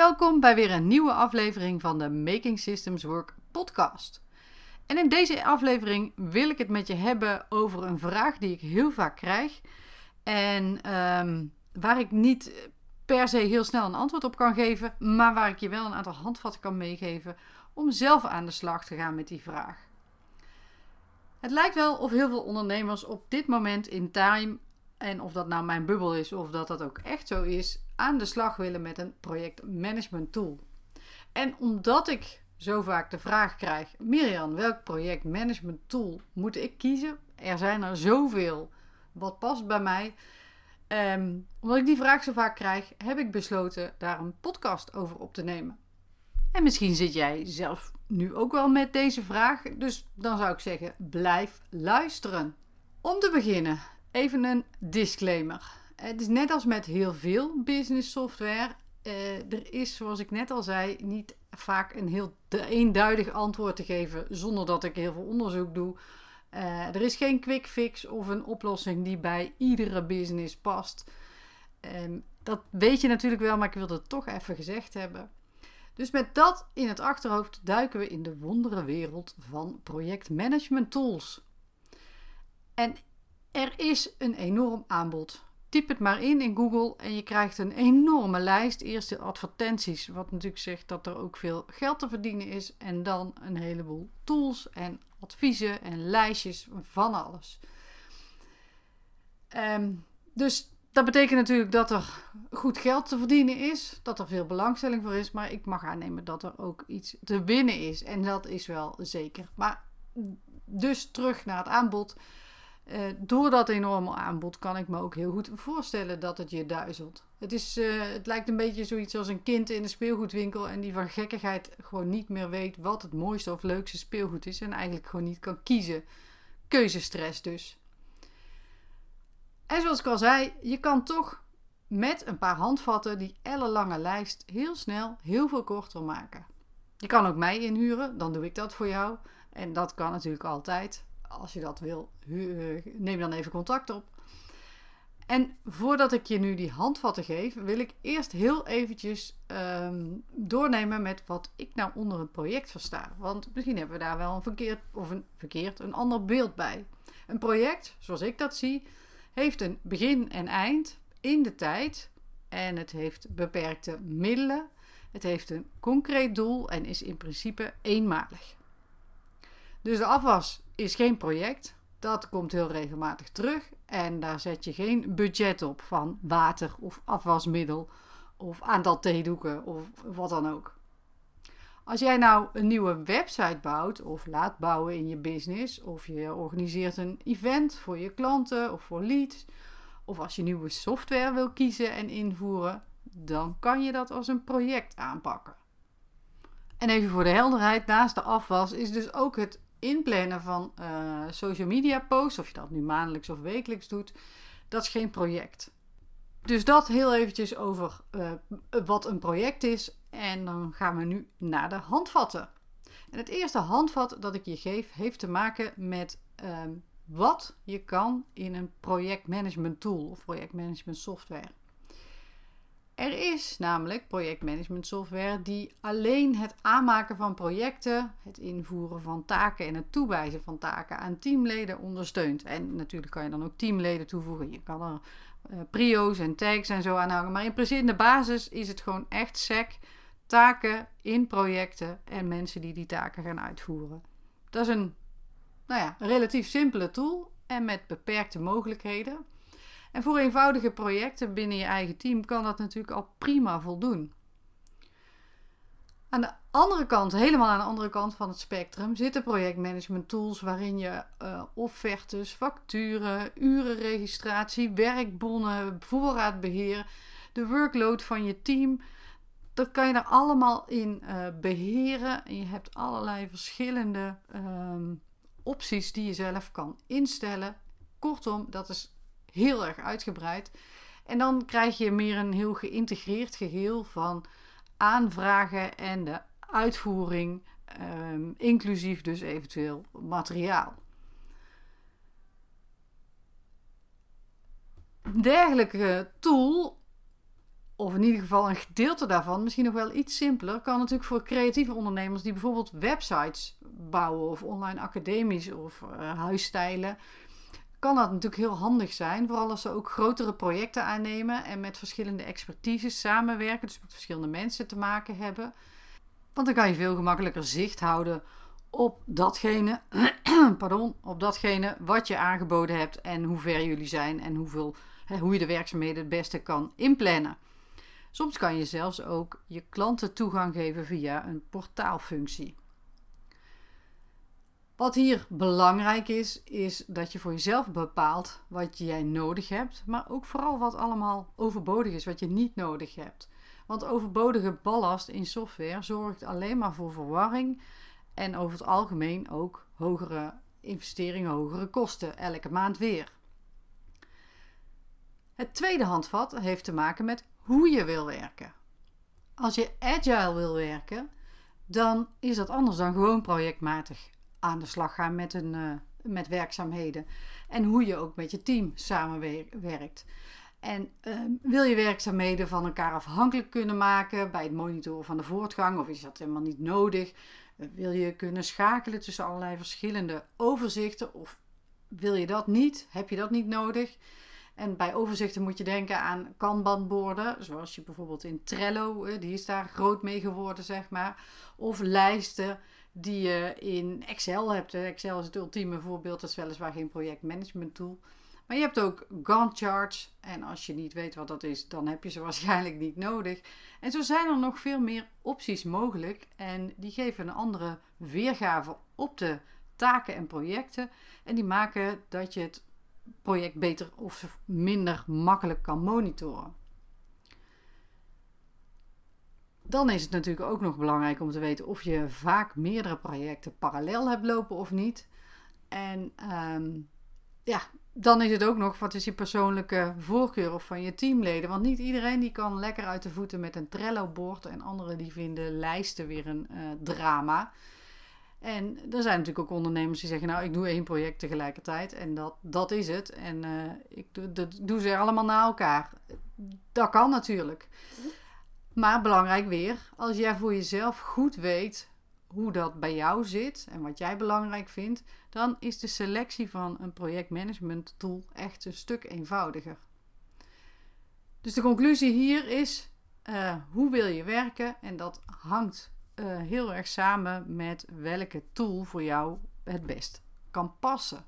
Welkom bij weer een nieuwe aflevering van de Making Systems Work podcast. En in deze aflevering wil ik het met je hebben over een vraag die ik heel vaak krijg en ehm, waar ik niet per se heel snel een antwoord op kan geven, maar waar ik je wel een aantal handvatten kan meegeven om zelf aan de slag te gaan met die vraag. Het lijkt wel of heel veel ondernemers op dit moment in time, en of dat nou mijn bubbel is of dat dat ook echt zo is, aan de slag willen met een projectmanagement tool. En omdat ik zo vaak de vraag krijg: Mirjam, welk projectmanagement tool moet ik kiezen? Er zijn er zoveel. Wat past bij mij? Um, omdat ik die vraag zo vaak krijg, heb ik besloten daar een podcast over op te nemen. En misschien zit jij zelf nu ook wel met deze vraag. Dus dan zou ik zeggen: blijf luisteren. Om te beginnen, even een disclaimer. Het is net als met heel veel business software. Uh, er is, zoals ik net al zei, niet vaak een heel eenduidig antwoord te geven zonder dat ik heel veel onderzoek doe. Uh, er is geen quick fix of een oplossing die bij iedere business past. Um, dat weet je natuurlijk wel, maar ik wilde het toch even gezegd hebben. Dus met dat in het achterhoofd duiken we in de wondere wereld van projectmanagement tools. En er is een enorm aanbod. Typ het maar in in Google en je krijgt een enorme lijst. Eerst de advertenties, wat natuurlijk zegt dat er ook veel geld te verdienen is. En dan een heleboel tools en adviezen en lijstjes van alles. Um, dus dat betekent natuurlijk dat er goed geld te verdienen is, dat er veel belangstelling voor is, maar ik mag aannemen dat er ook iets te winnen is. En dat is wel zeker. Maar dus terug naar het aanbod. Uh, door dat enorme aanbod kan ik me ook heel goed voorstellen dat het je duizelt. Het, is, uh, het lijkt een beetje zoiets als een kind in de speelgoedwinkel en die van gekkigheid gewoon niet meer weet wat het mooiste of leukste speelgoed is en eigenlijk gewoon niet kan kiezen. Keuzestress dus. En zoals ik al zei, je kan toch met een paar handvatten die ellenlange lijst heel snel heel veel korter maken. Je kan ook mij inhuren, dan doe ik dat voor jou. En dat kan natuurlijk altijd als je dat wil, eh, neem dan even contact op. En voordat ik je nu die handvatten geef, wil ik eerst heel eventjes um, doornemen met wat ik nou onder een project versta. Want misschien hebben we daar wel een verkeerd, of een verkeerd, een ander beeld bij. Een project, zoals ik dat zie, heeft een begin en eind in de tijd. En het heeft beperkte middelen. Het heeft een concreet doel en is in principe eenmalig. Dus de afwas is geen project. Dat komt heel regelmatig terug. En daar zet je geen budget op van water of afwasmiddel of aantal theedoeken of wat dan ook. Als jij nou een nieuwe website bouwt of laat bouwen in je business, of je organiseert een event voor je klanten of voor leads, of als je nieuwe software wil kiezen en invoeren, dan kan je dat als een project aanpakken. En even voor de helderheid, naast de afwas is dus ook het inplannen van uh, social media posts, of je dat nu maandelijks of wekelijks doet, dat is geen project. Dus dat heel eventjes over uh, wat een project is. En dan gaan we nu naar de handvatten. En het eerste handvat dat ik je geef heeft te maken met uh, wat je kan in een projectmanagement tool of projectmanagement software. Er is namelijk projectmanagement software die alleen het aanmaken van projecten, het invoeren van taken en het toewijzen van taken aan teamleden ondersteunt. En natuurlijk kan je dan ook teamleden toevoegen. Je kan er uh, prio's en tags en zo aan hangen. Maar in principe in de basis is het gewoon echt sec taken in projecten en mensen die die taken gaan uitvoeren. Dat is een nou ja, relatief simpele tool en met beperkte mogelijkheden. En voor eenvoudige projecten binnen je eigen team kan dat natuurlijk al prima voldoen. Aan de andere kant, helemaal aan de andere kant van het spectrum, zitten projectmanagement tools waarin je uh, offertes, facturen, urenregistratie, werkbonnen, voorraadbeheer, de workload van je team, dat kan je er allemaal in uh, beheren. En je hebt allerlei verschillende uh, opties die je zelf kan instellen. Kortom, dat is heel erg uitgebreid. En dan krijg je meer een heel geïntegreerd geheel van aanvragen en de uitvoering, um, inclusief dus eventueel materiaal. Een dergelijke tool of in ieder geval een gedeelte daarvan, misschien nog wel iets simpeler, kan natuurlijk voor creatieve ondernemers die bijvoorbeeld websites bouwen of online academies of uh, huisstijlen, kan dat natuurlijk heel handig zijn. Vooral als ze ook grotere projecten aannemen en met verschillende expertises samenwerken, dus met verschillende mensen te maken hebben. Want dan kan je veel gemakkelijker zicht houden op datgene, pardon, op datgene wat je aangeboden hebt en hoe ver jullie zijn en hoeveel, hoe je de werkzaamheden het beste kan inplannen. Soms kan je zelfs ook je klanten toegang geven via een portaalfunctie. Wat hier belangrijk is, is dat je voor jezelf bepaalt wat jij nodig hebt, maar ook vooral wat allemaal overbodig is, wat je niet nodig hebt. Want overbodige ballast in software zorgt alleen maar voor verwarring en over het algemeen ook hogere investeringen, hogere kosten, elke maand weer. Het tweede handvat heeft te maken met hoe je wil werken. Als je agile wil werken, dan is dat anders dan gewoon projectmatig aan de slag gaan met, een, uh, met werkzaamheden. En hoe je ook met je team samenwerkt. En uh, wil je werkzaamheden van elkaar afhankelijk kunnen maken bij het monitoren van de voortgang, of is dat helemaal niet nodig? Uh, wil je kunnen schakelen tussen allerlei verschillende overzichten, of wil je dat niet? Heb je dat niet nodig? En bij overzichten moet je denken aan kanbanborden, zoals je bijvoorbeeld in Trello, die is daar groot mee geworden, zeg maar. Of lijsten die je in Excel hebt. Excel is het ultieme voorbeeld, dat is weliswaar geen projectmanagement tool. Maar je hebt ook Gantt charts. En als je niet weet wat dat is, dan heb je ze waarschijnlijk niet nodig. En zo zijn er nog veel meer opties mogelijk. En die geven een andere weergave op de taken en projecten. En die maken dat je het project beter of minder makkelijk kan monitoren. Dan is het natuurlijk ook nog belangrijk om te weten of je vaak meerdere projecten parallel hebt lopen of niet. En ehm, ja, dan is het ook nog wat is je persoonlijke voorkeur of van je teamleden. Want niet iedereen die kan lekker uit de voeten met een Trello-bord. En anderen die vinden lijsten weer een uh, drama. En er zijn natuurlijk ook ondernemers die zeggen, nou, ik doe één project tegelijkertijd en dat, dat is het. En uh, ik doe, dat doen ze allemaal na elkaar. Dat kan natuurlijk. Maar belangrijk weer, als jij voor jezelf goed weet hoe dat bij jou zit en wat jij belangrijk vindt, dan is de selectie van een projectmanagement tool echt een stuk eenvoudiger. Dus de conclusie hier is: uh, hoe wil je werken? En dat hangt uh, heel erg samen met welke tool voor jou het best kan passen.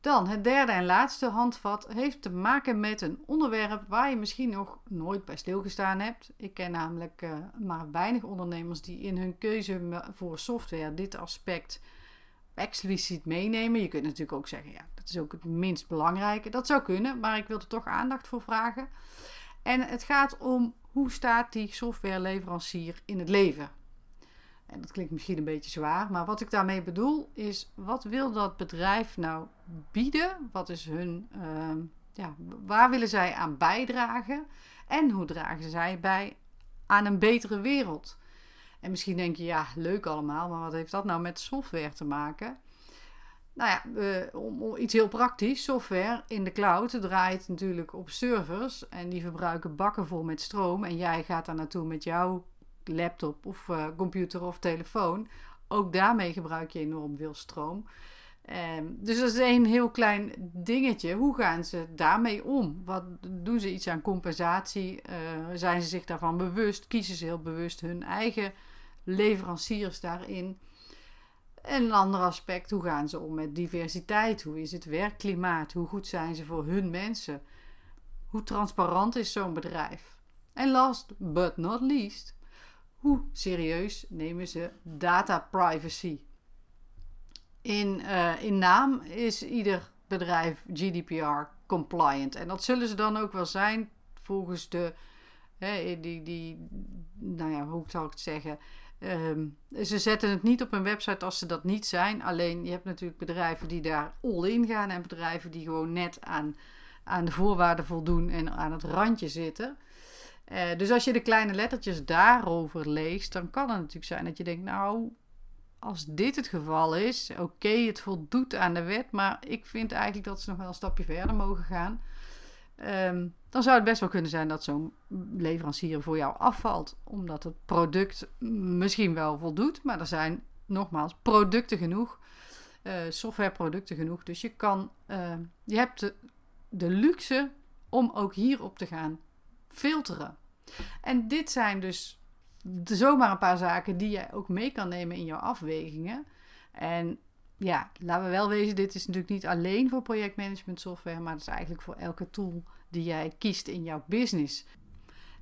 Dan het derde en laatste handvat heeft te maken met een onderwerp waar je misschien nog nooit bij stilgestaan hebt. Ik ken namelijk uh, maar weinig ondernemers die in hun keuze voor software dit aspect expliciet meenemen. Je kunt natuurlijk ook zeggen, ja, dat is ook het minst belangrijke. Dat zou kunnen, maar ik wil er toch aandacht voor vragen. En het gaat om hoe staat die softwareleverancier in het leven? En dat klinkt misschien een beetje zwaar, maar wat ik daarmee bedoel is: wat wil dat bedrijf nou bieden? Wat is hun, uh, ja, waar willen zij aan bijdragen? En hoe dragen zij bij aan een betere wereld? En misschien denk je, ja, leuk allemaal, maar wat heeft dat nou met software te maken? Nou ja, om, om, iets heel praktisch. Software in de cloud draait natuurlijk op servers. En die verbruiken bakken vol met stroom. En jij gaat daar naartoe met jouw laptop of uh, computer of telefoon. Ook daarmee gebruik je enorm veel stroom. Um, dus dat is een heel klein dingetje. Hoe gaan ze daarmee om? Wat doen ze iets aan compensatie? Uh, zijn ze zich daarvan bewust? Kiezen ze heel bewust hun eigen leveranciers daarin? En een ander aspect, hoe gaan ze om met diversiteit? Hoe is het werkklimaat? Hoe goed zijn ze voor hun mensen? Hoe transparant is zo'n bedrijf? En last but not least, hoe serieus nemen ze data privacy? In, uh, in naam is ieder bedrijf GDPR compliant. En dat zullen ze dan ook wel zijn volgens de, hè, die, die, nou ja, hoe zou ik het zeggen? Um, ze zetten het niet op een website als ze dat niet zijn. Alleen je hebt natuurlijk bedrijven die daar all in gaan en bedrijven die gewoon net aan, aan de voorwaarden voldoen en aan het randje zitten. Uh, dus als je de kleine lettertjes daarover leest, dan kan het natuurlijk zijn dat je denkt, nou, als dit het geval is, oké, het voldoet aan de wet, maar ik vind eigenlijk dat ze nog wel een stapje verder mogen gaan. Um, dan zou het best wel kunnen zijn dat zo'n leverancier voor jou afvalt, omdat het product misschien wel voldoet, maar er zijn nogmaals producten genoeg, uh, softwareproducten genoeg. Dus je kan, uh, je hebt de, de luxe om ook hierop te gaan filteren. En dit zijn dus zomaar een paar zaken die je ook mee kan nemen in jouw afwegingen. En ja, laten we wel wezen, dit is natuurlijk niet alleen voor projectmanagement software, maar het is eigenlijk voor elke tool die jij kiest in jouw business.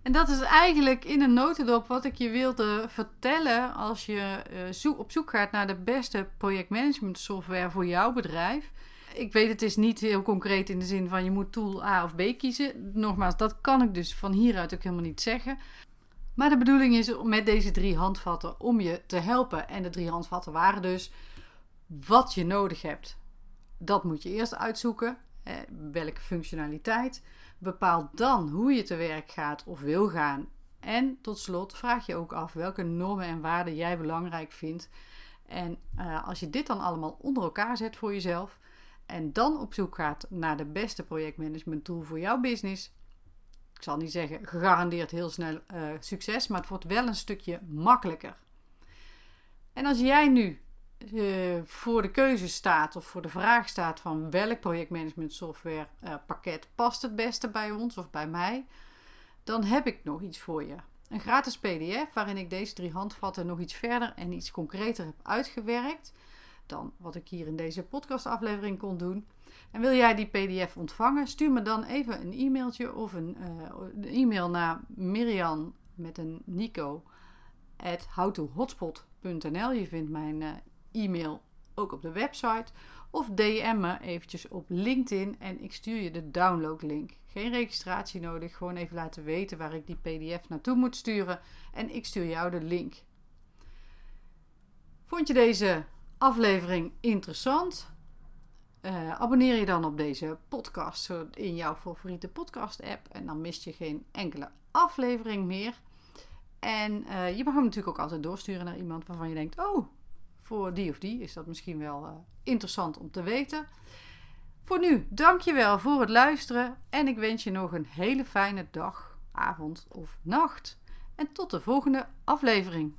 En dat is eigenlijk in een notendop wat ik je wilde vertellen als je uh, op zoek gaat naar de beste projectmanagement software voor jouw bedrijf. Ik weet, het is niet heel concreet in de zin van je moet tool A of B kiezen. Nogmaals, dat kan ik dus van hieruit ook helemaal niet zeggen. Maar de bedoeling is met deze drie handvatten om je te helpen. En de drie handvatten waren dus wat je nodig hebt. Dat moet je eerst uitzoeken. Eh, welke functionaliteit. Bepaal dan hoe je te werk gaat of wil gaan. En tot slot vraag je ook af welke normen en waarden jij belangrijk vindt. En uh, als je dit dan allemaal onder elkaar zet voor jezelf en dan op zoek gaat naar de beste projectmanagement tool voor jouw business, ik zal niet zeggen gegarandeerd heel snel uh, succes, maar het wordt wel een stukje makkelijker. En als jij nu uh, voor de keuze staat of voor de vraag staat van welk projectmanagement software uh, pakket past het beste bij ons of bij mij, dan heb ik nog iets voor je. Een gratis PDF waarin ik deze drie handvatten nog iets verder en iets concreter heb uitgewerkt dan wat ik hier in deze podcastaflevering kon doen. En wil jij die PDF ontvangen, stuur me dan even een e-mailtje of een, een e-mail naar Miriam met een Nico at howtohotspot.nl. Je vindt mijn e-mail ook op de website. Of DM me eventjes op LinkedIn en ik stuur je de downloadlink. Geen registratie nodig, gewoon even laten weten waar ik die PDF naartoe moet sturen en ik stuur jou de link. Vond je deze aflevering interessant? Uh, abonneer je dan op deze podcast in jouw favoriete podcast-app en dan mist je geen enkele aflevering meer. En uh, je mag hem natuurlijk ook altijd doorsturen naar iemand waarvan je denkt: Oh, voor die of die is dat misschien wel uh, interessant om te weten. Voor nu, dankjewel voor het luisteren en ik wens je nog een hele fijne dag, avond of nacht. En tot de volgende aflevering.